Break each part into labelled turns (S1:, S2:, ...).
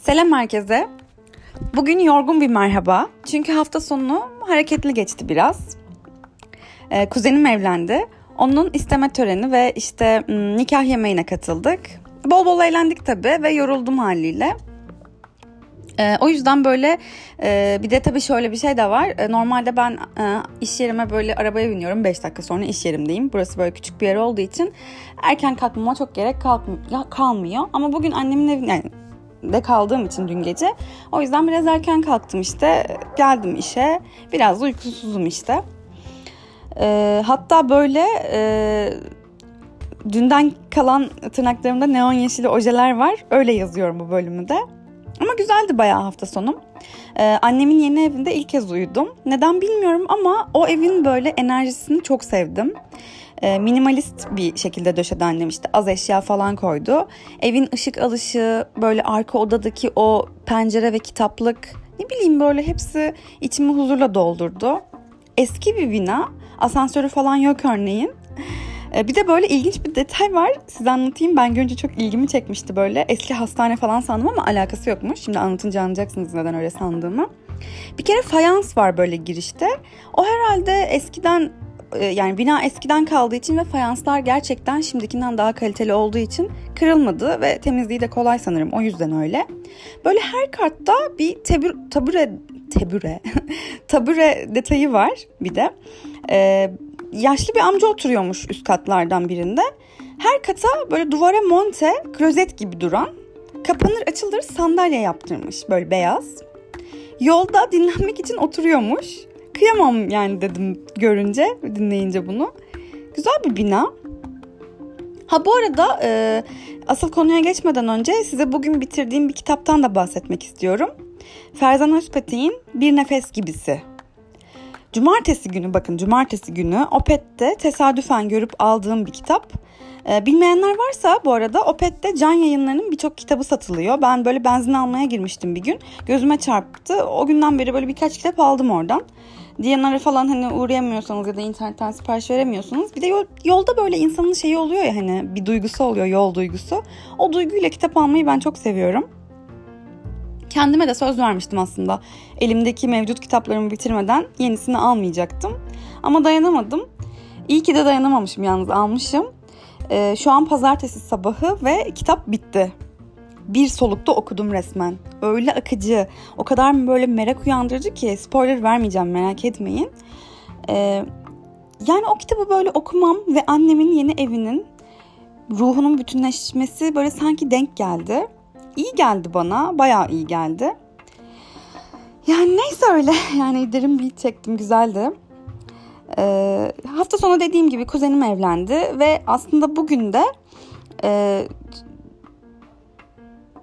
S1: Selam herkese. Bugün yorgun bir merhaba. Çünkü hafta sonu hareketli geçti biraz. Ee, kuzenim evlendi. Onun isteme töreni ve işte nikah yemeğine katıldık. Bol bol eğlendik tabii ve yoruldum haliyle. Ee, o yüzden böyle e, bir de tabii şöyle bir şey de var. E, normalde ben e, iş yerime böyle arabaya biniyorum. 5 dakika sonra iş yerimdeyim. Burası böyle küçük bir yer olduğu için erken kalkmama çok gerek kalmıyor. Ama bugün annemin evine yani de kaldığım için dün gece. O yüzden biraz erken kalktım işte. Geldim işe. Biraz da uykusuzum işte. E, hatta böyle e, dünden kalan tırnaklarımda neon yeşili ojeler var. Öyle yazıyorum bu bölümü de. Ama güzeldi bayağı hafta sonum. Ee, annemin yeni evinde ilk kez uyudum. Neden bilmiyorum ama o evin böyle enerjisini çok sevdim. Ee, minimalist bir şekilde döşedi annem işte az eşya falan koydu. Evin ışık alışı, böyle arka odadaki o pencere ve kitaplık ne bileyim böyle hepsi içimi huzurla doldurdu. Eski bir bina, asansörü falan yok örneğin. Ee, bir de böyle ilginç bir detay var. Size anlatayım. Ben görünce çok ilgimi çekmişti böyle. Eski hastane falan sandım ama alakası yokmuş. Şimdi anlatınca anlayacaksınız neden öyle sandığımı. Bir kere fayans var böyle girişte. O herhalde eskiden e, yani bina eskiden kaldığı için ve fayanslar gerçekten şimdikinden daha kaliteli olduğu için kırılmadı ve temizliği de kolay sanırım o yüzden öyle. Böyle her kartta bir tebür, tabure tebüre tabure detayı var bir de. Ee, yaşlı bir amca oturuyormuş üst katlardan birinde. Her kata böyle duvara monte, klozet gibi duran, kapanır açılır sandalye yaptırmış böyle beyaz. Yolda dinlenmek için oturuyormuş. Kıyamam yani dedim görünce, dinleyince bunu. Güzel bir bina. Ha bu arada e, asıl konuya geçmeden önce size bugün bitirdiğim bir kitaptan da bahsetmek istiyorum. Ferzan Özpetek'in Bir Nefes Gibisi Cumartesi günü bakın cumartesi günü Opet'te tesadüfen görüp aldığım bir kitap. Ee, bilmeyenler varsa bu arada Opet'te can yayınlarının birçok kitabı satılıyor. Ben böyle benzin almaya girmiştim bir gün. Gözüme çarptı. O günden beri böyle birkaç kitap aldım oradan. Diyanlara falan hani uğrayamıyorsanız ya da internetten sipariş veremiyorsunuz. Bir de yol, yolda böyle insanın şeyi oluyor ya hani bir duygusu oluyor yol duygusu. O duyguyla kitap almayı ben çok seviyorum. Kendime de söz vermiştim aslında. Elimdeki mevcut kitaplarımı bitirmeden yenisini almayacaktım. Ama dayanamadım. İyi ki de dayanamamışım yalnız almışım. Ee, şu an pazartesi sabahı ve kitap bitti. Bir solukta okudum resmen. Öyle akıcı, o kadar böyle merak uyandırıcı ki spoiler vermeyeceğim merak etmeyin. Ee, yani o kitabı böyle okumam ve annemin yeni evinin ruhunun bütünleşmesi böyle sanki denk geldi iyi geldi bana. Bayağı iyi geldi. Yani neyse öyle. Yani derin bir çektim. Güzeldi. Ee, hafta sonu dediğim gibi kuzenim evlendi ve aslında bugün de e,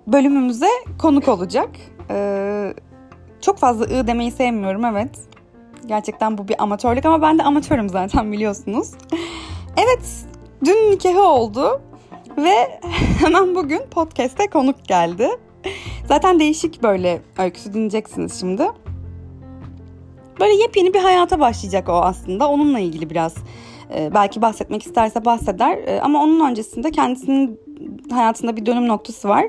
S1: bölümümüze konuk olacak. Ee, çok fazla ı demeyi sevmiyorum evet. Gerçekten bu bir amatörlük ama ben de amatörüm zaten biliyorsunuz. evet dün nikahı oldu. Ve hemen bugün podcast'e konuk geldi. Zaten değişik böyle öyküsü dinleyeceksiniz şimdi. Böyle yepyeni bir hayata başlayacak o aslında. Onunla ilgili biraz e, belki bahsetmek isterse bahseder. E, ama onun öncesinde kendisinin hayatında bir dönüm noktası var.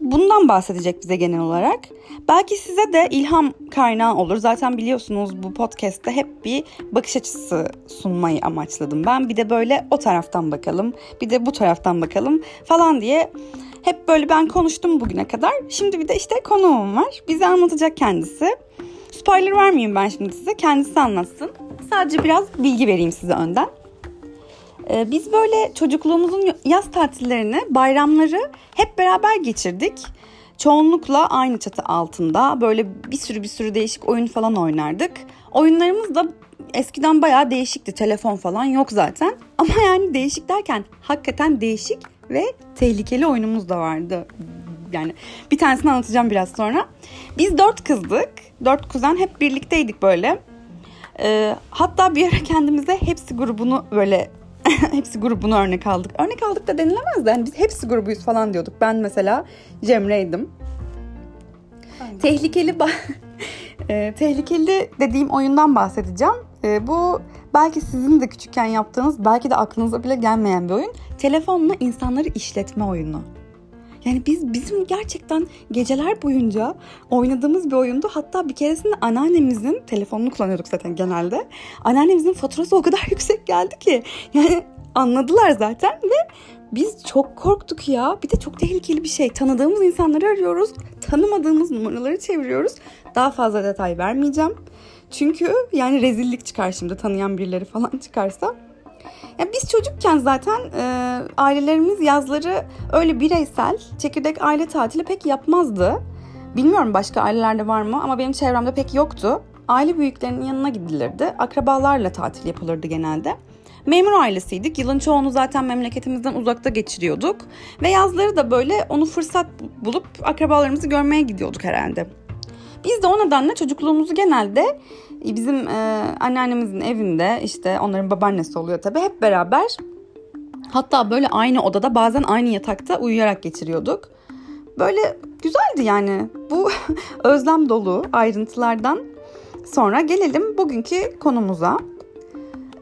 S1: Bundan bahsedecek bize genel olarak. Belki size de ilham kaynağı olur. Zaten biliyorsunuz bu podcast'te hep bir bakış açısı sunmayı amaçladım ben. Bir de böyle o taraftan bakalım, bir de bu taraftan bakalım falan diye hep böyle ben konuştum bugüne kadar. Şimdi bir de işte konuğum var. Bize anlatacak kendisi. Spoiler vermeyeyim ben şimdi size. Kendisi anlatsın. Sadece biraz bilgi vereyim size önden. Ee, biz böyle çocukluğumuzun yaz tatillerini, bayramları hep beraber geçirdik. Çoğunlukla aynı çatı altında böyle bir sürü bir sürü değişik oyun falan oynardık. Oyunlarımız da eskiden bayağı değişikti. Telefon falan yok zaten. Ama yani değişik derken hakikaten değişik ve tehlikeli oyunumuz da vardı. Yani bir tanesini anlatacağım biraz sonra. Biz dört kızdık. Dört kuzen hep birlikteydik böyle. Ee, hatta bir ara kendimize hepsi grubunu böyle hepsi grubunu örnek aldık. Örnek aldık da denilemez de yani biz hepsi grubuyuz falan diyorduk. Ben mesela Cemre'ydim. Aynen. Tehlikeli e, tehlikeli dediğim oyundan bahsedeceğim. E, bu belki sizin de küçükken yaptığınız, belki de aklınıza bile gelmeyen bir oyun. Telefonla insanları işletme oyunu. Yani biz bizim gerçekten geceler boyunca oynadığımız bir oyundu. Hatta bir keresinde anneannemizin telefonunu kullanıyorduk zaten genelde. Anneannemizin faturası o kadar yüksek geldi ki yani anladılar zaten ve biz çok korktuk ya. Bir de çok tehlikeli bir şey. Tanıdığımız insanları arıyoruz. Tanımadığımız numaraları çeviriyoruz. Daha fazla detay vermeyeceğim. Çünkü yani rezillik çıkar şimdi tanıyan birileri falan çıkarsa. Ya biz çocukken zaten e, ailelerimiz yazları öyle bireysel çekirdek aile tatili pek yapmazdı. Bilmiyorum başka ailelerde var mı ama benim çevremde pek yoktu. Aile büyüklerinin yanına gidilirdi. Akrabalarla tatil yapılırdı genelde. Memur ailesiydik. Yılın çoğunu zaten memleketimizden uzakta geçiriyorduk. Ve yazları da böyle onu fırsat bulup akrabalarımızı görmeye gidiyorduk herhalde. Biz de o nedenle çocukluğumuzu genelde bizim e, anneannemizin evinde işte onların babaannesi oluyor tabii hep beraber hatta böyle aynı odada bazen aynı yatakta uyuyarak geçiriyorduk. Böyle güzeldi yani bu özlem dolu ayrıntılardan sonra gelelim bugünkü konumuza.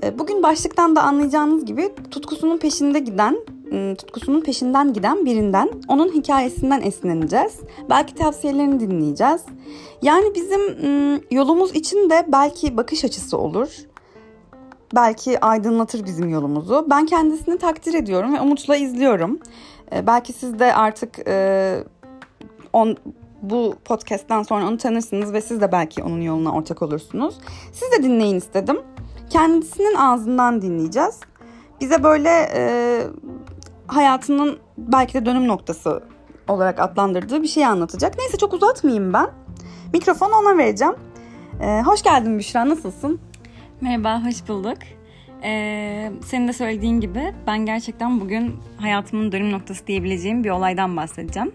S1: E, bugün başlıktan da anlayacağınız gibi tutkusunun peşinde giden tutkusunun peşinden giden birinden, onun hikayesinden esinleneceğiz. Belki tavsiyelerini dinleyeceğiz. Yani bizim yolumuz için de belki bakış açısı olur. Belki aydınlatır bizim yolumuzu. Ben kendisini takdir ediyorum ve umutla izliyorum. Belki siz de artık on, bu podcast'ten sonra onu tanırsınız ve siz de belki onun yoluna ortak olursunuz. Siz de dinleyin istedim. Kendisinin ağzından dinleyeceğiz. Bize böyle e, hayatının belki de dönüm noktası olarak adlandırdığı bir şey anlatacak. Neyse çok uzatmayayım ben. Mikrofonu ona vereceğim. Ee, hoş geldin Büşra, nasılsın?
S2: Merhaba, hoş bulduk. Ee, senin de söylediğin gibi ben gerçekten bugün hayatımın dönüm noktası diyebileceğim bir olaydan bahsedeceğim.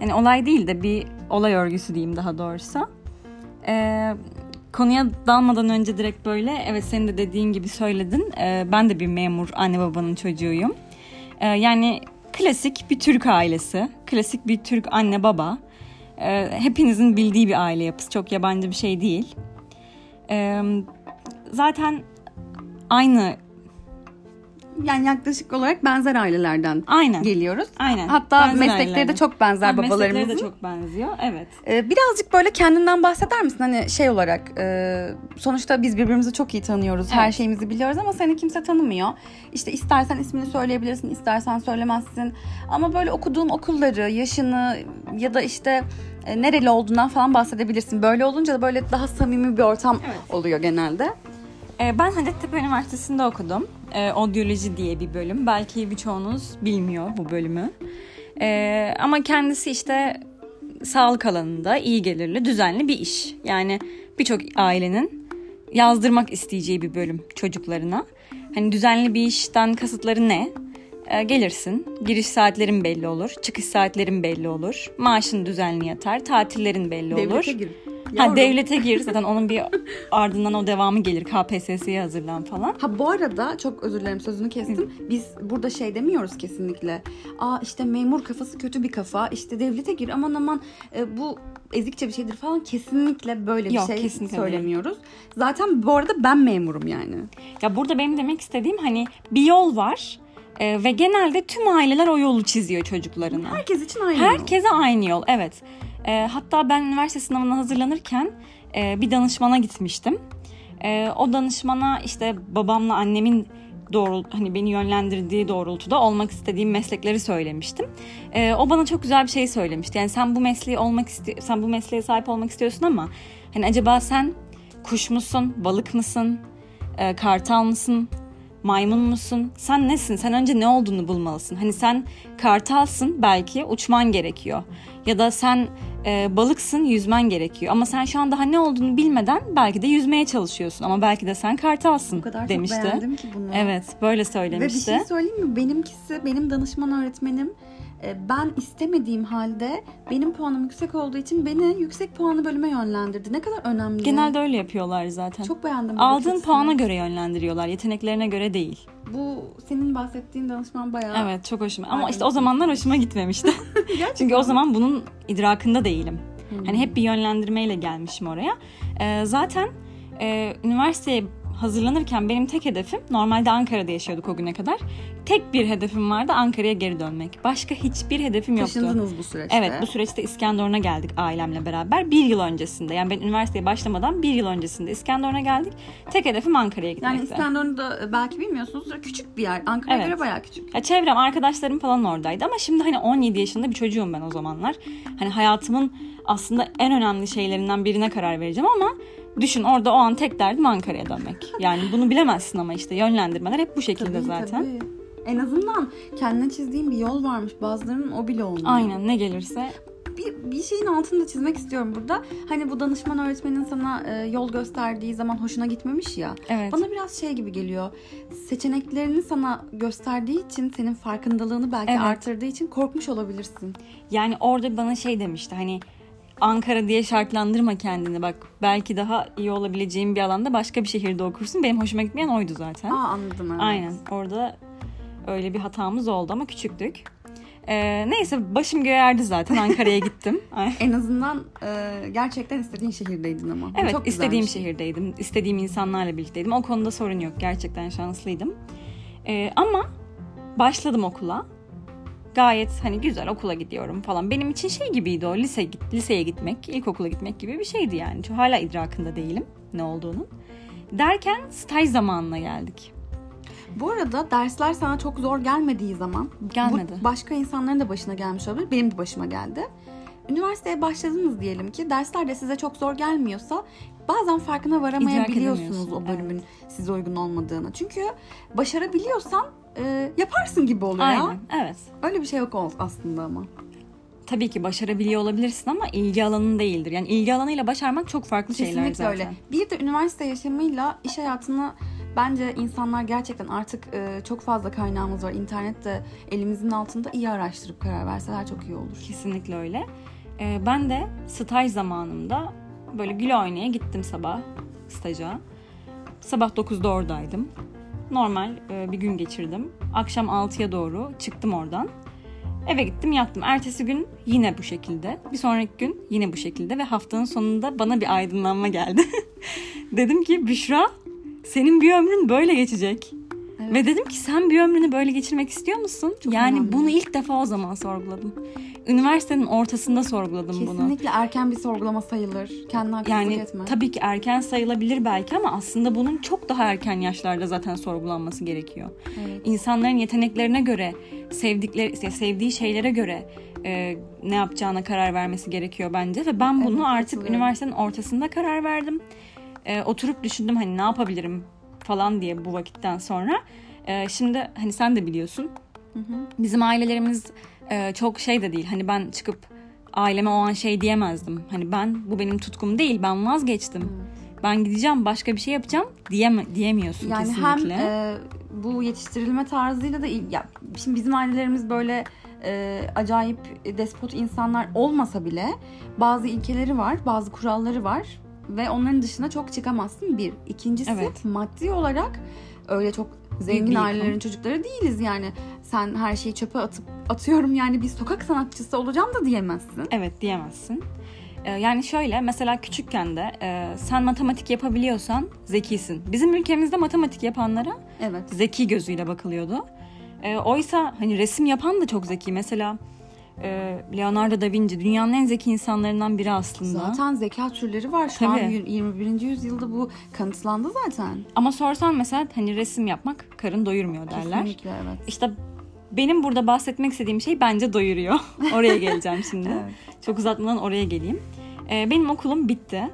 S2: Yani olay değil de bir olay örgüsü diyeyim daha doğrusu. Ee, konuya dalmadan önce direkt böyle evet senin de dediğin gibi söyledin. Ee, ben de bir memur anne babanın çocuğuyum. Ee, yani klasik bir Türk ailesi, klasik bir Türk anne baba. Ee, hepinizin bildiği bir aile yapısı, çok yabancı bir şey değil. Ee, zaten aynı
S1: yani yaklaşık olarak benzer ailelerden
S2: Aynen.
S1: geliyoruz.
S2: Aynen.
S1: Hatta benzer meslekleri ailelerden. de çok benzer ha, babalarımızın.
S2: Meslekleri de çok benziyor. Evet.
S1: Ee, birazcık böyle kendinden bahseder misin? Hani şey olarak e, sonuçta biz birbirimizi çok iyi tanıyoruz. Evet. Her şeyimizi biliyoruz ama seni kimse tanımıyor. İşte istersen ismini söyleyebilirsin, istersen söylemezsin. Ama böyle okuduğun okulları, yaşını ya da işte e, nereli olduğundan falan bahsedebilirsin. Böyle olunca da böyle daha samimi bir ortam evet. oluyor genelde.
S2: Ee, ben Hacettepe Üniversitesi'nde okudum. Ee, Odyoloji diye bir bölüm. Belki birçoğunuz bilmiyor bu bölümü. Ee, ama kendisi işte sağlık alanında iyi gelirli, düzenli bir iş. Yani birçok ailenin yazdırmak isteyeceği bir bölüm çocuklarına. Hani düzenli bir işten kasıtları ne? Ee, gelirsin, giriş saatlerin belli olur, çıkış saatlerin belli olur, maaşın düzenli yatar, tatillerin belli olur.
S1: Devlete gir.
S2: Ha, devlete gir zaten onun bir ardından o devamı gelir KPSS'ye hazırlan falan.
S1: Ha bu arada çok özür dilerim sözünü kestim. Biz burada şey demiyoruz kesinlikle. Aa işte memur kafası kötü bir kafa. İşte devlete gir aman aman e, bu ezikçe bir şeydir falan kesinlikle böyle bir Yok, şey söylemiyoruz. Değil. Zaten bu arada ben memurum yani.
S2: Ya burada benim demek istediğim hani bir yol var. Ee, ve genelde tüm aileler o yolu çiziyor çocuklarına.
S1: Herkes için aynı
S2: Herkese yol. aynı yol evet. E, hatta ben üniversite sınavına hazırlanırken e, bir danışmana gitmiştim. E, o danışmana işte babamla annemin doğru hani beni yönlendirdiği doğrultuda olmak istediğim meslekleri söylemiştim. E, o bana çok güzel bir şey söylemişti. Yani sen bu mesleği olmak isti sen bu mesleğe sahip olmak istiyorsun ama hani acaba sen kuş musun, balık mısın, e, kartal mısın, maymun musun? Sen nesin? Sen önce ne olduğunu bulmalısın. Hani sen kartalsın belki uçman gerekiyor. Ya da sen e, balıksın yüzmen gerekiyor. Ama sen şu an daha ne olduğunu bilmeden belki de yüzmeye çalışıyorsun. Ama belki de sen kartalsın o kadar demişti.
S1: çok beğendim ki bunu.
S2: Evet böyle söylemişti.
S1: Ve bir şey söyleyeyim mi? Benimkisi benim danışman öğretmenim ben istemediğim halde benim puanım yüksek olduğu için beni yüksek puanlı bölüme yönlendirdi. Ne kadar önemli.
S2: Genelde öyle yapıyorlar zaten.
S1: Çok beğendim.
S2: Aldığın puana göre yönlendiriyorlar. Yeteneklerine göre değil.
S1: Bu senin bahsettiğin danışman bayağı...
S2: Evet çok hoşuma. Ama işte o zamanlar hoşuma gitmemişti. Çünkü o zaman bunun idrakında değilim. Hmm. Hani hep bir yönlendirmeyle gelmişim oraya. Ee, zaten e, üniversiteye hazırlanırken benim tek hedefim normalde Ankara'da yaşıyorduk o güne kadar. Tek bir hedefim vardı Ankara'ya geri dönmek. Başka hiçbir hedefim yoktu.
S1: Taşındınız bu süreçte.
S2: Evet bu süreçte İskenderun'a geldik ailemle beraber. Bir yıl öncesinde yani ben üniversiteye başlamadan bir yıl öncesinde İskenderun'a geldik. Tek hedefim Ankara'ya gitmekti.
S1: Yani İskenderun'da belki bilmiyorsunuz küçük bir yer. Ankara'ya
S2: Evet.
S1: göre bayağı küçük.
S2: Ya çevrem, arkadaşlarım falan oradaydı ama şimdi hani 17 yaşında bir çocuğum ben o zamanlar. Hani hayatımın aslında en önemli şeylerinden birine karar vereceğim ama düşün orada o an tek derdim Ankara'ya dönmek. Yani bunu bilemezsin ama işte yönlendirmeler hep bu şekilde
S1: Tabii,
S2: zaten.
S1: tabii. En azından kendine çizdiğin bir yol varmış. Bazılarının o bile olmuyor.
S2: Aynen ne gelirse.
S1: Bir, bir şeyin altını da çizmek istiyorum burada. Hani bu danışman öğretmenin sana e, yol gösterdiği zaman hoşuna gitmemiş ya.
S2: Evet.
S1: Bana biraz şey gibi geliyor. Seçeneklerini sana gösterdiği için senin farkındalığını belki
S2: Evet.
S1: artırdığı için korkmuş olabilirsin.
S2: Yani orada bana şey demişti hani Ankara diye şartlandırma kendini bak belki daha iyi olabileceğin bir alanda başka bir şehirde okursun. Benim hoşuma gitmeyen oydu zaten.
S1: Aa anladım evet.
S2: Aynen orada öyle bir hatamız oldu ama küçüktük. Ee, neyse başım göğe erdi zaten Ankara'ya gittim.
S1: En azından e, gerçekten istediğin şehirdeydin ama.
S2: Evet
S1: çok
S2: istediğim
S1: şey.
S2: şehirdeydim. istediğim insanlarla birlikteydim. O konuda sorun yok. Gerçekten şanslıydım. Ee, ama başladım okula. Gayet hani güzel okula gidiyorum falan. Benim için şey gibiydi o lise git- liseye gitmek, ilkokula gitmek gibi bir şeydi yani. Çünkü hala idrakında değilim ne olduğunu. Derken staj zamanına geldik.
S1: Bu arada dersler sana çok zor gelmediği zaman
S2: Gelmedi.
S1: bu başka insanların da başına gelmiş olabilir. Benim de başıma geldi. Üniversiteye başladınız diyelim ki dersler de size çok zor gelmiyorsa bazen farkına varamayabiliyorsunuz o bölümün size uygun olmadığını. Çünkü başarabiliyorsan e, yaparsın gibi oluyor
S2: Aynen
S1: ya.
S2: evet.
S1: Öyle bir şey yok aslında ama.
S2: Tabii ki başarabiliyor olabilirsin ama ilgi alanın değildir. Yani ilgi alanıyla başarmak çok farklı şeyler
S1: Kesinlikle
S2: zaten.
S1: öyle. Bir de üniversite yaşamıyla iş hayatını bence insanlar gerçekten artık e, çok fazla kaynağımız var. İnternette elimizin altında iyi araştırıp karar verseler çok iyi olur.
S2: Kesinlikle öyle. Ee, ben de staj zamanımda böyle gül oynaya gittim sabah staja. Sabah 9'da oradaydım. Normal e, bir gün geçirdim. Akşam 6'ya doğru çıktım oradan. Eve gittim yattım. Ertesi gün yine bu şekilde. Bir sonraki gün yine bu şekilde ve haftanın sonunda bana bir aydınlanma geldi. Dedim ki Büşra senin bir ömrün böyle geçecek.
S1: Evet.
S2: Ve dedim ki sen bir ömrünü böyle geçirmek istiyor musun?
S1: Çok
S2: yani
S1: önemli.
S2: bunu ilk defa o zaman sorguladım. Üniversitenin ortasında sorguladım bunu.
S1: Kesinlikle erken bir sorgulama sayılır. Kendine haksızlık
S2: Yani
S1: etme.
S2: tabii ki erken sayılabilir belki ama aslında bunun çok daha erken yaşlarda zaten sorgulanması gerekiyor.
S1: Evet.
S2: İnsanların yeteneklerine göre, sevdikleri sevdiği şeylere göre e, ne yapacağına karar vermesi gerekiyor bence ve ben bunu
S1: Evet,
S2: artık üniversitenin ortasında karar verdim. E, oturup düşündüm hani ne yapabilirim falan diye bu vakitten sonra. E, şimdi hani sen de biliyorsun
S1: Hı hı.
S2: bizim ailelerimiz e, çok şey de değil. Hani ben çıkıp aileme o an şey diyemezdim. Hani ben bu benim tutkum değil. Ben vazgeçtim. Ben gideceğim başka bir şey yapacağım diyeme, diyemiyorsun
S1: Yani
S2: kesinlikle.
S1: hem e, bu yetiştirilme tarzıyla da ya şimdi bizim ailelerimiz böyle e, acayip despot insanlar olmasa bile bazı ilkeleri var, bazı kuralları var ve onların dışına çok çıkamazsın bir. İkincisi
S2: Evet.
S1: maddi olarak öyle çok zengin ailelerin çocukları değiliz yani. Sen her şeyi çöpe atıp atıyorum yani bir sokak sanatçısı olacağım da diyemezsin.
S2: Evet diyemezsin. E, yani şöyle mesela küçükken de e, sen matematik yapabiliyorsan zekisin. Bizim ülkemizde matematik yapanlara
S1: Evet.
S2: zeki gözüyle bakılıyordu. E, oysa hani resim yapan da çok zeki. Mesela Leonardo da Vinci dünyanın en zeki insanlarından biri aslında.
S1: Zaten zeka türleri var. Şu an
S2: Tabii.
S1: 21. yüzyılda bu kanıtlandı zaten.
S2: Ama sorsan mesela hani resim yapmak karın doyurmuyor derler.
S1: Kesinlikle evet.
S2: İşte benim burada bahsetmek istediğim şey bence doyuruyor. Oraya geleceğim şimdi.
S1: Evet.
S2: Çok uzatmadan oraya geleyim. Ee, benim okulum bitti.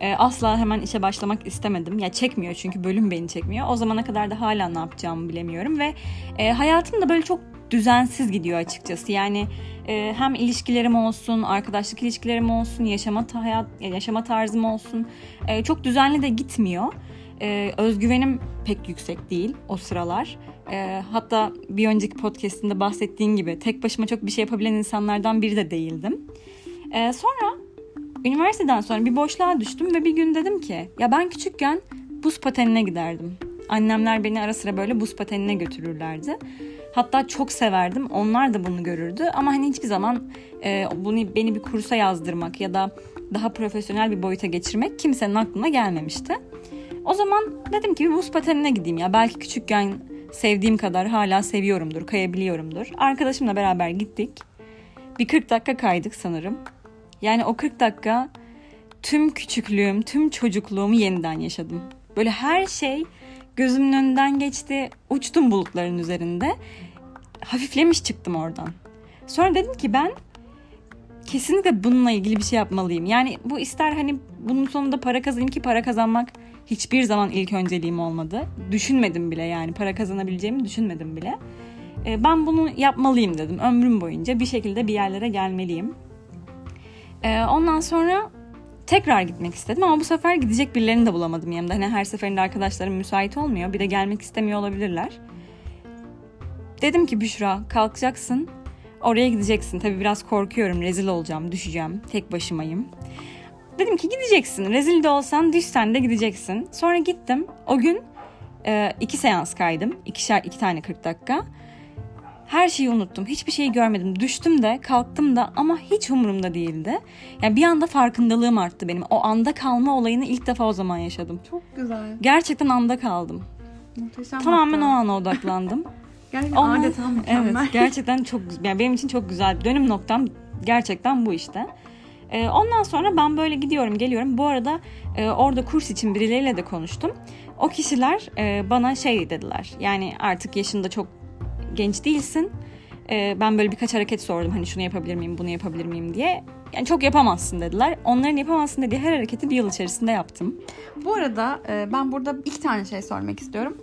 S2: Ee, asla hemen işe başlamak istemedim. Ya çekmiyor çünkü bölüm beni çekmiyor. O zamana kadar da hala ne yapacağımı bilemiyorum ve e, hayatım da böyle çok düzensiz gidiyor açıkçası. Yani e, hem ilişkilerim olsun, arkadaşlık ilişkilerim olsun, yaşama hayat yaşama tarzım olsun e, çok düzenli de gitmiyor. E, özgüvenim pek yüksek değil o sıralar. E, hatta bir önceki podcastinde bahsettiğin gibi tek başıma çok bir şey yapabilen insanlardan biri de değildim. E, sonra üniversiteden sonra bir boşluğa düştüm ve bir gün dedim ki ya ben küçükken buz patenine giderdim. Annemler beni ara sıra böyle buz patenine götürürlerdi. Hatta çok severdim. Onlar da bunu görürdü. Ama hani hiçbir zaman e, bunu beni bir kursa yazdırmak ya da daha profesyonel bir boyuta geçirmek kimsenin aklına gelmemişti. O zaman dedim ki bir buz patenine gideyim ya. Belki küçükken sevdiğim kadar hala seviyorumdur, kayabiliyorumdur. Arkadaşımla beraber gittik. Bir 40 dakika kaydık sanırım. Yani o 40 dakika tüm küçüklüğüm, tüm çocukluğumu yeniden yaşadım. Böyle her şey gözümün önünden geçti. Uçtum bulutların üzerinde. Hafiflemiş çıktım oradan. Sonra dedim ki ben kesinlikle bununla ilgili bir şey yapmalıyım. Yani bu ister hani bunun sonunda para kazanayım ki para kazanmak hiçbir zaman ilk önceliğim olmadı. Düşünmedim bile yani para kazanabileceğimi düşünmedim bile. E, ben bunu yapmalıyım dedim ömrüm boyunca bir şekilde bir yerlere gelmeliyim. E, ondan sonra tekrar gitmek istedim ama bu sefer gidecek birilerini de bulamadım yanımda. Hani her seferinde arkadaşlarım müsait olmuyor bir de gelmek istemiyor olabilirler. Dedim ki Büşra kalkacaksın oraya gideceksin. Tabii biraz korkuyorum rezil olacağım düşeceğim tek başımayım. Dedim ki gideceksin. Rezil de olsan düşsen de gideceksin. Sonra gittim. O gün e, iki seans kaydım. İkişer, iki tane 40 dakika. Her şeyi unuttum. Hiçbir şeyi görmedim. Düştüm de kalktım da ama hiç umurumda değildi. Yani bir anda farkındalığım arttı benim. O anda kalma olayını ilk defa o zaman yaşadım.
S1: Çok güzel.
S2: Gerçekten anda kaldım.
S1: Muhteşem.
S2: Tamamen
S1: hatta.
S2: o ana odaklandım.
S1: Gerçekten
S2: Ondan-
S1: adeta mükemmel.
S2: Evet gerçekten çok. Yani benim için çok güzel dönüm noktam gerçekten bu işte. Ee, ondan sonra ben böyle gidiyorum geliyorum. Bu arada e, orada kurs için birileriyle de konuştum. O kişiler e, bana şey dediler. Yani artık yaşında çok genç değilsin. E, ben böyle birkaç hareket sordum. Hani şunu yapabilir miyim, bunu yapabilir miyim diye. Yani çok yapamazsın dediler. Onların yapamazsın dediği her hareketi bir yıl içerisinde yaptım.
S1: Bu arada e, ben burada iki tane şey sormak istiyorum.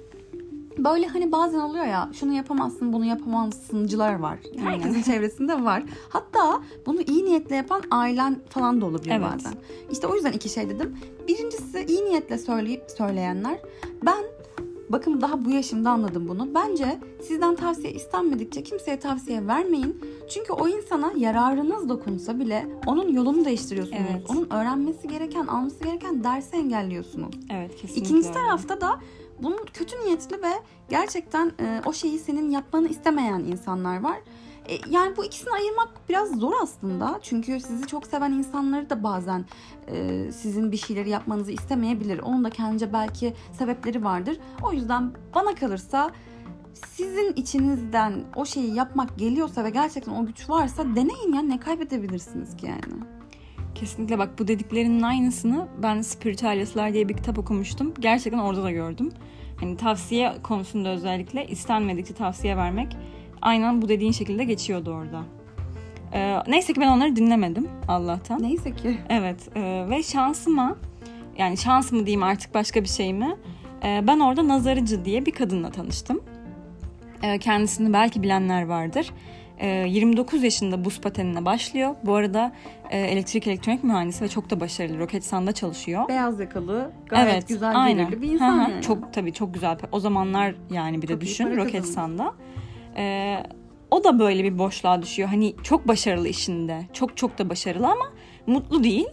S1: Böyle hani bazen oluyor ya şunu yapamazsın bunu yapamazsıncılar var. Herkesin çevresinde var. Hatta bunu iyi niyetle yapan ailen falan da olabiliyor
S2: Evet.
S1: bazen. İşte o yüzden iki şey dedim. Birincisi iyi niyetle söyleyip söyleyenler. Ben bakın daha bu yaşımda anladım bunu. Bence sizden tavsiye istenmedikçe kimseye tavsiye vermeyin. Çünkü o insana yararınız dokunsa bile onun yolunu değiştiriyorsunuz.
S2: Evet.
S1: Onun öğrenmesi gereken, alması gereken dersi engelliyorsunuz.
S2: Evet kesinlikle.
S1: İkinci tarafta da bunun kötü niyetli ve gerçekten e, o şeyi senin yapmanı istemeyen insanlar var. E, yani bu ikisini ayırmak biraz zor aslında. Çünkü sizi çok seven insanları da bazen e, sizin bir şeyleri yapmanızı istemeyebilir. Onun da kendince belki sebepleri vardır. O yüzden bana kalırsa sizin içinizden o şeyi yapmak geliyorsa ve gerçekten o güç varsa deneyin ya ne kaybedebilirsiniz ki yani.
S2: Kesinlikle bak bu dediklerinin aynısını ben Spiritualistler diye bir kitap okumuştum. Gerçekten orada da gördüm. Hani tavsiye konusunda özellikle istenmedikçe tavsiye vermek aynen bu dediğin şekilde geçiyordu orada. Ee, neyse ki ben onları dinlemedim Allah'tan.
S1: Neyse ki.
S2: Evet e, ve şansıma yani şans mı diyeyim artık başka bir şey mi? E, ben orada Nazarıcı diye bir kadınla tanıştım. E, kendisini belki bilenler vardır. E, 29 yaşında buz patenine başlıyor. Bu arada e, elektrik elektronik mühendisi ve çok da başarılı. Roketsan'da çalışıyor.
S1: Beyaz yakalı, gayet güzel gelirli bir insan
S2: Hı hı,
S1: yani.
S2: Çok tabii çok güzel. O zamanlar yani bir de
S1: Çok
S2: düşün Roketsan'da. Ee, o da böyle bir boşluğa düşüyor. Hani çok başarılı işinde. Çok çok da başarılı ama mutlu değil.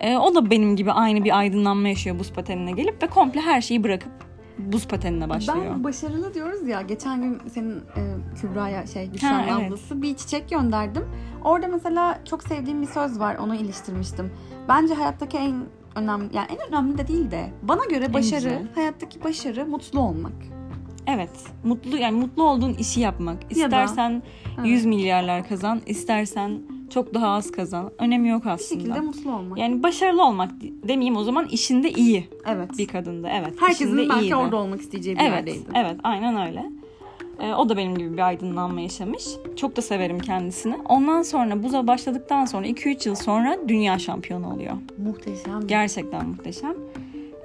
S2: Ee, o da benim gibi aynı bir aydınlanma yaşıyor buz patenine gelip ve komple her şeyi bırakıp buz patenine başlıyor.
S1: Ben başarılı diyoruz ya. Geçen gün senin e, Kübra'ya şey
S2: Ha, evet.
S1: ablası bir çiçek gönderdim. Orada mesela çok sevdiğim bir söz var. Onu iliştirmiştim. Bence hayattaki en önemli yani en önemli de değil de bana göre başarı, hayattaki başarı mutlu olmak.
S2: Evet. Mutlu yani mutlu olduğun işi yapmak.
S1: Ya da-
S2: İstersen
S1: Evet.
S2: 100 milyarlar kazan, istersen çok daha az kazan. Önemi yok
S1: Bir
S2: aslında.
S1: şekilde mutlu olmak.
S2: Yani başarılı olmak demeyeyim o zaman işinde iyi
S1: evet.
S2: bir kadında. Evet.
S1: Herkesin belki
S2: iyiydi.
S1: orada olmak isteyeceği bir
S2: Evet,
S1: yerdeydi.
S2: evet aynen öyle. Ee, o da benim gibi bir aydınlanma yaşamış. Çok da severim kendisini. Ondan sonra buza başladıktan sonra 2-3 yıl sonra dünya şampiyonu oluyor.
S1: Muhteşem.
S2: Gerçekten muhteşem.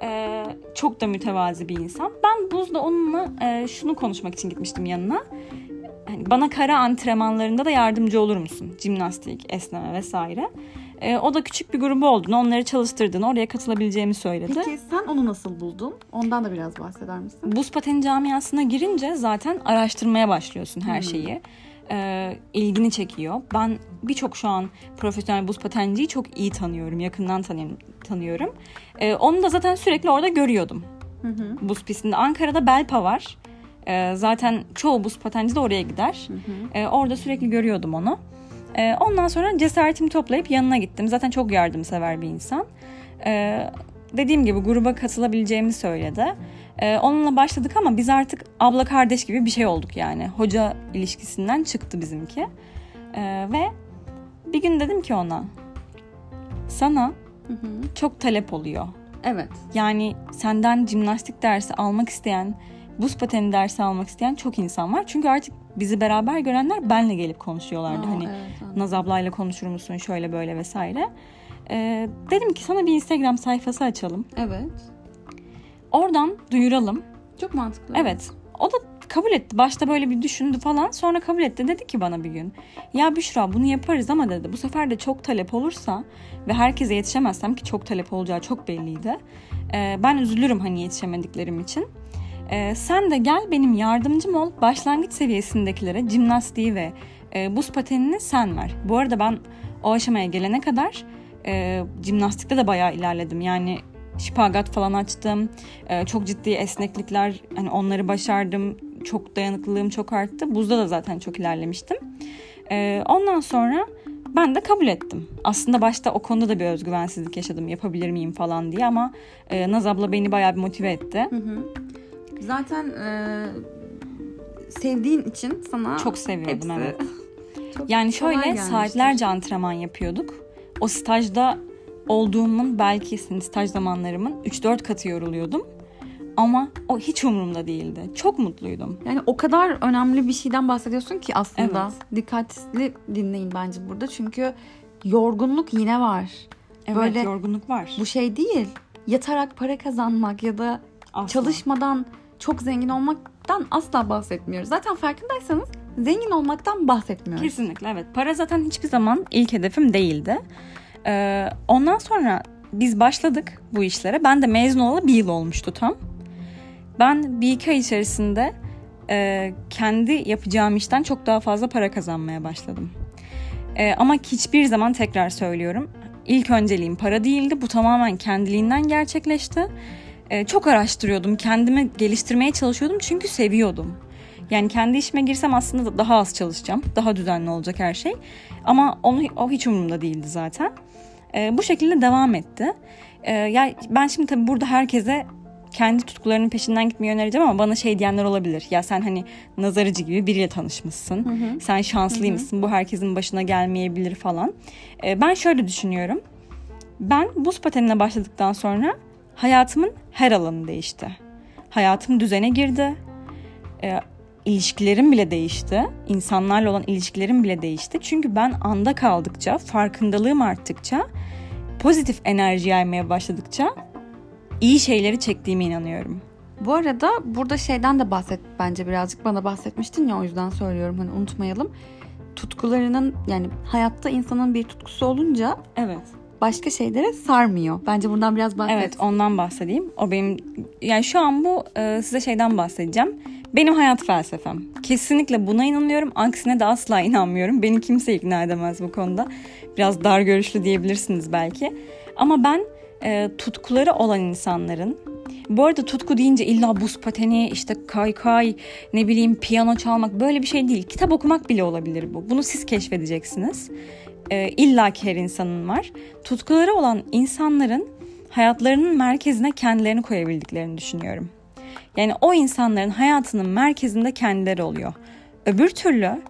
S2: Ee, çok da mütevazi bir insan. Ben buzda onunla e, şunu konuşmak için gitmiştim yanına. Hani bana kara antrenmanlarında da yardımcı olur musun? Jimnastik, esneme vesaire. Ee, o da küçük bir grubu olduğunu, onları çalıştırdığını, oraya katılabileceğimi söyledi.
S1: Peki sen onu nasıl buldun? Ondan da biraz bahseder misin?
S2: Buz pateni camiasına girince zaten araştırmaya başlıyorsun her şeyi. Ee, ilgini çekiyor. Ben birçok şu an profesyonel buz patenciyi çok iyi tanıyorum. Yakından tanıyorum. tanıyorum. Ee, onu da zaten sürekli orada görüyordum.
S1: Hı hı.
S2: Buz pistinde. Ankara'da Belpa var. Ee, zaten çoğu buz patenci de oraya gider. Ee, orada sürekli görüyordum onu. Ee, ondan sonra cesaretimi toplayıp yanına gittim. Zaten çok yardımsever bir insan. Ee, dediğim gibi gruba katılabileceğimi söyledi. Ee, onunla başladık ama biz artık abla kardeş gibi bir şey olduk yani. Hoca ilişkisinden çıktı bizimki. Ee, ve bir gün dedim ki ona sana
S1: Hı hı.
S2: çok talep oluyor.
S1: Evet.
S2: Yani senden jimnastik dersi almak isteyen, buz pateni dersi almak isteyen çok insan var. Çünkü artık bizi beraber görenler benle gelip konuşuyorlardı.
S1: Aa,
S2: hani
S1: evet, anladım.
S2: Naz ablayla konuşur musun şöyle böyle vesaire. Ee, dedim ki sana bir Instagram sayfası açalım.
S1: Evet.
S2: Oradan duyuralım.
S1: Çok mantıklı.
S2: Evet. O da kabul etti. Başta böyle bir düşündü falan. Sonra kabul etti. Dedi ki bana bir gün. Ya Büşra bunu yaparız ama dedi. Bu sefer de çok talep olursa ve herkese yetişemezsem ki çok talep olacağı çok belliydi. Ee, ben üzülürüm hani yetişemediklerim için. Ee, sen de gel benim yardımcım ol. Başlangıç seviyesindekilere jimnastiği ve e, buz patenini sen ver. Bu arada ben o aşamaya gelene kadar e, jimnastikte de bayağı ilerledim. Yani şipagat falan açtım. Ee, çok ciddi esneklikler hani onları başardım. Çok dayanıklılığım çok arttı. Buzda da zaten çok ilerlemiştim. Ee, ondan sonra ben de kabul ettim. Aslında başta o konuda da bir özgüvensizlik yaşadım. Yapabilir miyim falan diye ama e, Naz abla beni bayağı bir motive etti.
S1: Hı hı. Zaten e, sevdiğin için sana
S2: Çok seviyordum
S1: hepsi
S2: evet.
S1: çok
S2: Yani şöyle saatlerce antrenman yapıyorduk. O stajda olduğumun belki senin staj zamanlarımın 3-4 katı yoruluyordum. Ama o hiç umurumda değildi. Çok mutluydum.
S1: Yani o kadar önemli bir şeyden bahsediyorsun ki aslında.
S2: Evet.
S1: Dikkatli dinleyin bence burada. Çünkü yorgunluk yine var.
S2: Evet
S1: Böyle
S2: yorgunluk var.
S1: Bu şey değil. Yatarak para kazanmak ya da
S2: Asla.
S1: çalışmadan çok zengin olmaktan asla bahsetmiyoruz. Zaten farkındaysanız zengin olmaktan bahsetmiyoruz.
S2: Kesinlikle evet. Para zaten hiçbir zaman ilk hedefim değildi. Ee, ondan sonra biz başladık bu işlere. Ben de mezun olalı bir yıl olmuştu tam. Ben bir iki ay içerisinde e, kendi yapacağım işten çok daha fazla para kazanmaya başladım. E, ama hiçbir zaman tekrar söylüyorum. İlk önceliğim para değildi. Bu tamamen kendiliğinden gerçekleşti. E, çok araştırıyordum. Kendimi geliştirmeye çalışıyordum çünkü seviyordum. Yani kendi işime girsem aslında daha az çalışacağım. Daha düzenli olacak her şey. Ama onu o hiç umurumda değildi zaten. E, bu şekilde devam etti. E, ya ben şimdi tabii burada herkese kendi tutkularının peşinden gitmeyi önereceğim ama bana şey diyenler olabilir. Ya sen hani nazarıcı gibi biriyle tanışmışsın. Sen şanslıymışsın. Bu herkesin başına gelmeyebilir falan. E, ben şöyle düşünüyorum. Ben buz patenine başladıktan sonra hayatımın her alanı değişti. Hayatım düzene girdi. E, ilişkilerim bile değişti. İnsanlarla olan ilişkilerim bile değişti. Çünkü ben anda kaldıkça, farkındalığım arttıkça, pozitif enerji yaymaya başladıkça iyi şeyleri çektiğime inanıyorum.
S1: Bu arada burada şeyden de bahset bence birazcık bana bahsetmiştin ya o yüzden söylüyorum hani unutmayalım. Tutkularının yani hayatta insanın bir tutkusu olunca
S2: Evet.
S1: başka şeylere sarmıyor. Bence buradan biraz bahset.
S2: Evet ondan bahsedeyim. O benim yani şu an bu e, size şeyden bahsedeceğim. Benim hayat felsefem. Kesinlikle buna inanıyorum. Aksine de asla inanmıyorum. Beni kimse ikna edemez bu konuda. Biraz dar görüşlü diyebilirsiniz belki. Ama ben e, tutkuları olan insanların bu arada tutku deyince illa buz pateni, işte kaykay, ne bileyim piyano çalmak böyle bir şey değil. Kitap okumak bile olabilir bu. Bunu siz keşfedeceksiniz. E, illa ki her insanın var. Tutkuları olan insanların hayatlarının merkezine kendilerini koyabildiklerini düşünüyorum. Yani o insanların hayatının merkezinde kendileri oluyor. Öbür türlü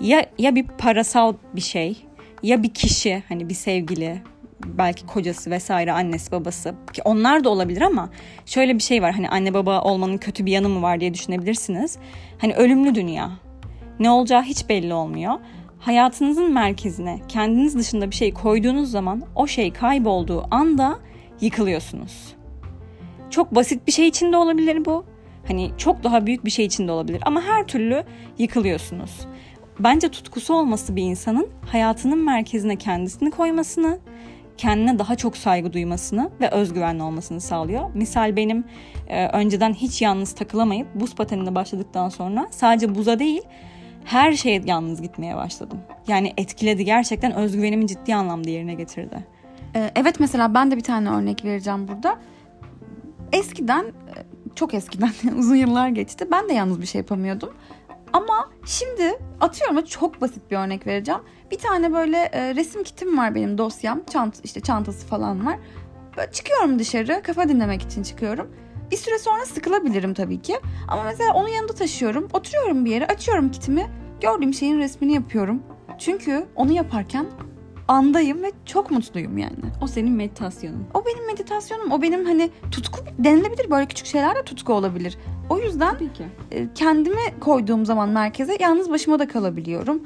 S2: ya ya bir parasal bir şey, ya bir kişi, hani bir sevgili, belki kocası vesaire, annesi, babası ki onlar da olabilir ama şöyle bir şey var. Hani anne baba olmanın kötü bir yanı mı var diye düşünebilirsiniz. Hani ölümlü dünya. Ne olacağı hiç belli olmuyor. Hayatınızın merkezine kendiniz dışında bir şey koyduğunuz zaman o şey kaybolduğu anda yıkılıyorsunuz. Çok basit bir şey için de olabilir bu. Hani çok daha büyük bir şey için de olabilir ama her türlü yıkılıyorsunuz. Bence tutkusu olması bir insanın hayatının merkezine kendisini koymasını, kendine daha çok saygı duymasını ve özgüvenli olmasını sağlıyor. Misal benim e, önceden hiç yalnız takılamayıp buz patenine başladıktan sonra sadece buza değil her şeye yalnız gitmeye başladım. Yani etkiledi gerçekten özgüvenimi ciddi anlamda yerine getirdi.
S1: Ee, evet mesela ben de bir tane örnek vereceğim burada. Eskiden çok eskiden uzun yıllar geçti. Ben de yalnız bir şey yapamıyordum. Ama şimdi atıyorum çok basit bir örnek vereceğim. Bir tane böyle e, resim kitim var benim dosyam. Çant işte çantası falan var. Böyle çıkıyorum dışarı kafa dinlemek için çıkıyorum. Bir süre sonra sıkılabilirim tabii ki. Ama mesela onun yanında taşıyorum. Oturuyorum bir yere açıyorum kitimi. Gördüğüm şeyin resmini yapıyorum. Çünkü onu yaparken andayım ve çok mutluyum yani.
S2: O senin meditasyonun.
S1: O benim meditasyonum. O benim hani tutku denilebilir. Böyle küçük şeyler de tutku olabilir. O yüzden
S2: Tabii ki.
S1: e, kendimi koyduğum zaman merkeze yalnız başıma da kalabiliyorum.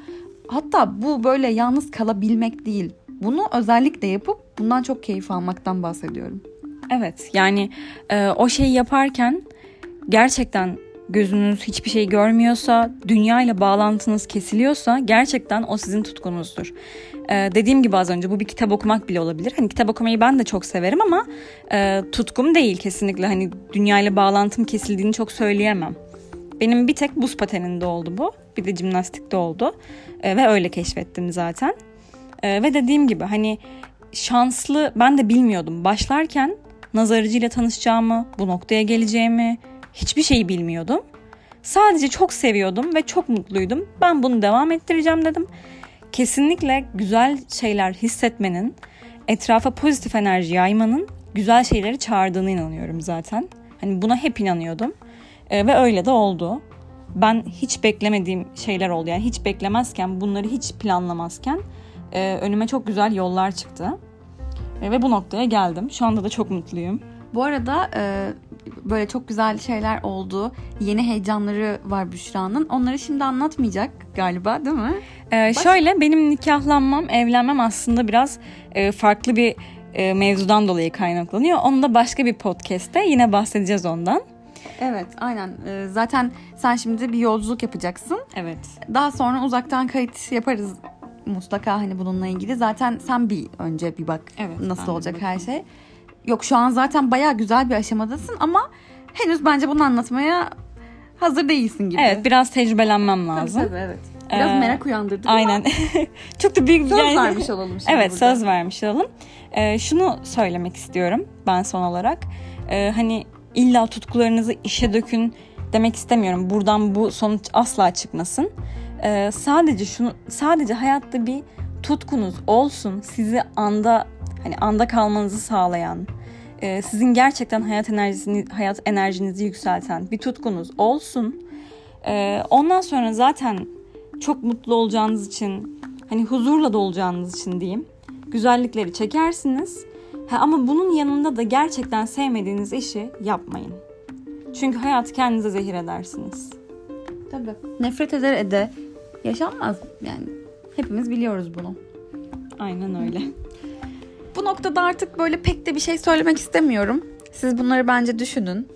S1: Hatta bu böyle yalnız kalabilmek değil. Bunu özellikle yapıp bundan çok keyif almaktan bahsediyorum.
S2: Evet yani e, o şeyi yaparken gerçekten gözünüz hiçbir şey görmüyorsa, dünya ile bağlantınız kesiliyorsa gerçekten o sizin tutkunuzdur. E, dediğim gibi az önce bu bir kitap okumak bile olabilir. Hani kitap okumayı ben de çok severim ama e, tutkum değil kesinlikle. Hani dünya ile bağlantım kesildiğini çok söyleyemem. Benim bir tek buz pateninde oldu bu. Bir de jimnastikte oldu. E, ve öyle keşfettim zaten. E, ve dediğim gibi hani şanslı ben de bilmiyordum. Başlarken nazarıcıyla tanışacağımı, bu noktaya geleceğimi hiçbir şeyi bilmiyordum. Sadece çok seviyordum ve çok mutluydum. Ben bunu devam ettireceğim dedim. Kesinlikle güzel şeyler hissetmenin, etrafa pozitif enerji yaymanın güzel şeyleri çağırdığını inanıyorum zaten. Hani buna hep inanıyordum. Ee, ve öyle de oldu. Ben hiç beklemediğim şeyler oldu. Yani hiç beklemezken, bunları hiç planlamazken e, önüme çok güzel yollar çıktı. E, ve bu noktaya geldim. Şu anda da çok mutluyum.
S1: Bu arada e, böyle çok güzel şeyler oldu. Yeni heyecanları var Büşra'nın. Onları şimdi anlatmayacak galiba değil mi?
S2: Ee, şöyle benim nikahlanmam, evlenmem aslında biraz e, farklı bir e, mevzudan dolayı kaynaklanıyor. Onu da başka bir podcast'te yine bahsedeceğiz ondan.
S1: Evet aynen. E, zaten sen şimdi bir yolculuk yapacaksın.
S2: Evet.
S1: Daha sonra uzaktan kayıt yaparız mutlaka hani bununla ilgili. Zaten sen bir önce bir bak
S2: Evet,
S1: nasıl olacak her şey. Yok şu an zaten bayağı güzel bir aşamadasın ama henüz bence bunu anlatmaya hazır değilsin gibi.
S2: Evet biraz tecrübelenmem
S1: Tabii,
S2: lazım.
S1: tabii, evet. Biraz
S2: Ee,
S1: merak uyandırdık
S2: Aynen. Çok da büyük bir
S1: söz
S2: yani-
S1: vermiş olalım şimdi
S2: Evet
S1: burada.
S2: söz vermiş olalım. Ee, şunu söylemek istiyorum ben son olarak. Ee, hani illa tutkularınızı işe dökün demek istemiyorum. Buradan bu sonuç asla çıkmasın. Ee, sadece şunu sadece hayatta bir tutkunuz olsun. Sizi anda hani anda kalmanızı sağlayan, e, sizin gerçekten hayat enerjisini hayat enerjinizi yükselten bir tutkunuz olsun. Ee, ondan sonra zaten çok mutlu olacağınız için hani huzurla da olacağınız için diyeyim güzellikleri çekersiniz. Ha, ama bunun yanında da gerçekten sevmediğiniz işi yapmayın. Çünkü hayatı kendinize zehir edersiniz.
S1: Tabii. Nefret eder ede yaşanmaz yani. Hepimiz biliyoruz bunu.
S2: Aynen öyle.
S1: Bu noktada artık böyle pek de bir şey söylemek istemiyorum. Siz bunları bence düşünün.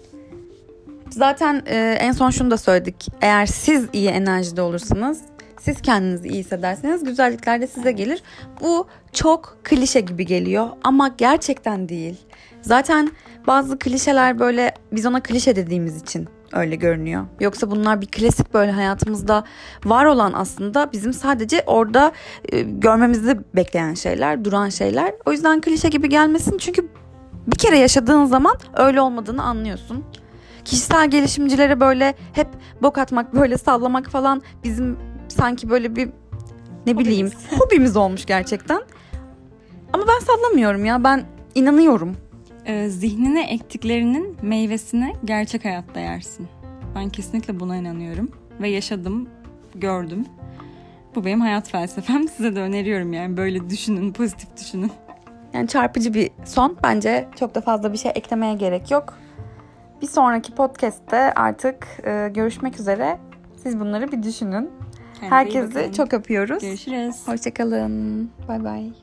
S1: Zaten e, en son şunu da söyledik. Eğer siz iyi enerjide olursanız, siz kendinizi iyi hissederseniz güzellikler de size gelir. Bu çok klişe gibi geliyor ama gerçekten değil. Zaten bazı klişeler böyle biz ona klişe dediğimiz için öyle görünüyor. Yoksa bunlar bir klasik böyle hayatımızda var olan aslında bizim sadece orada e, görmemizi bekleyen şeyler, duran şeyler. O yüzden klişe gibi gelmesin çünkü bir kere yaşadığın zaman öyle olmadığını anlıyorsun. Kişisel gelişimcilere böyle hep bok atmak, böyle sallamak falan bizim sanki böyle bir ne bileyim
S2: Hobimiz.
S1: hobimiz olmuş gerçekten. Ama ben sallamıyorum ya. Ben inanıyorum.
S2: Ee, zihnine ektiklerinin meyvesini gerçek hayatta yersin. Ben kesinlikle buna inanıyorum. Ve yaşadım, gördüm. Bu benim hayat felsefem. Size de öneriyorum yani böyle düşünün, pozitif düşünün.
S1: Yani çarpıcı bir son. Bence çok da fazla bir şey eklemeye gerek yok. Bir sonraki podcast'te artık e, görüşmek üzere. Siz bunları bir düşünün.
S2: Kendinize
S1: Herkesi çok öpüyoruz.
S2: Görüşürüz.
S1: Hoşçakalın. Bay bay.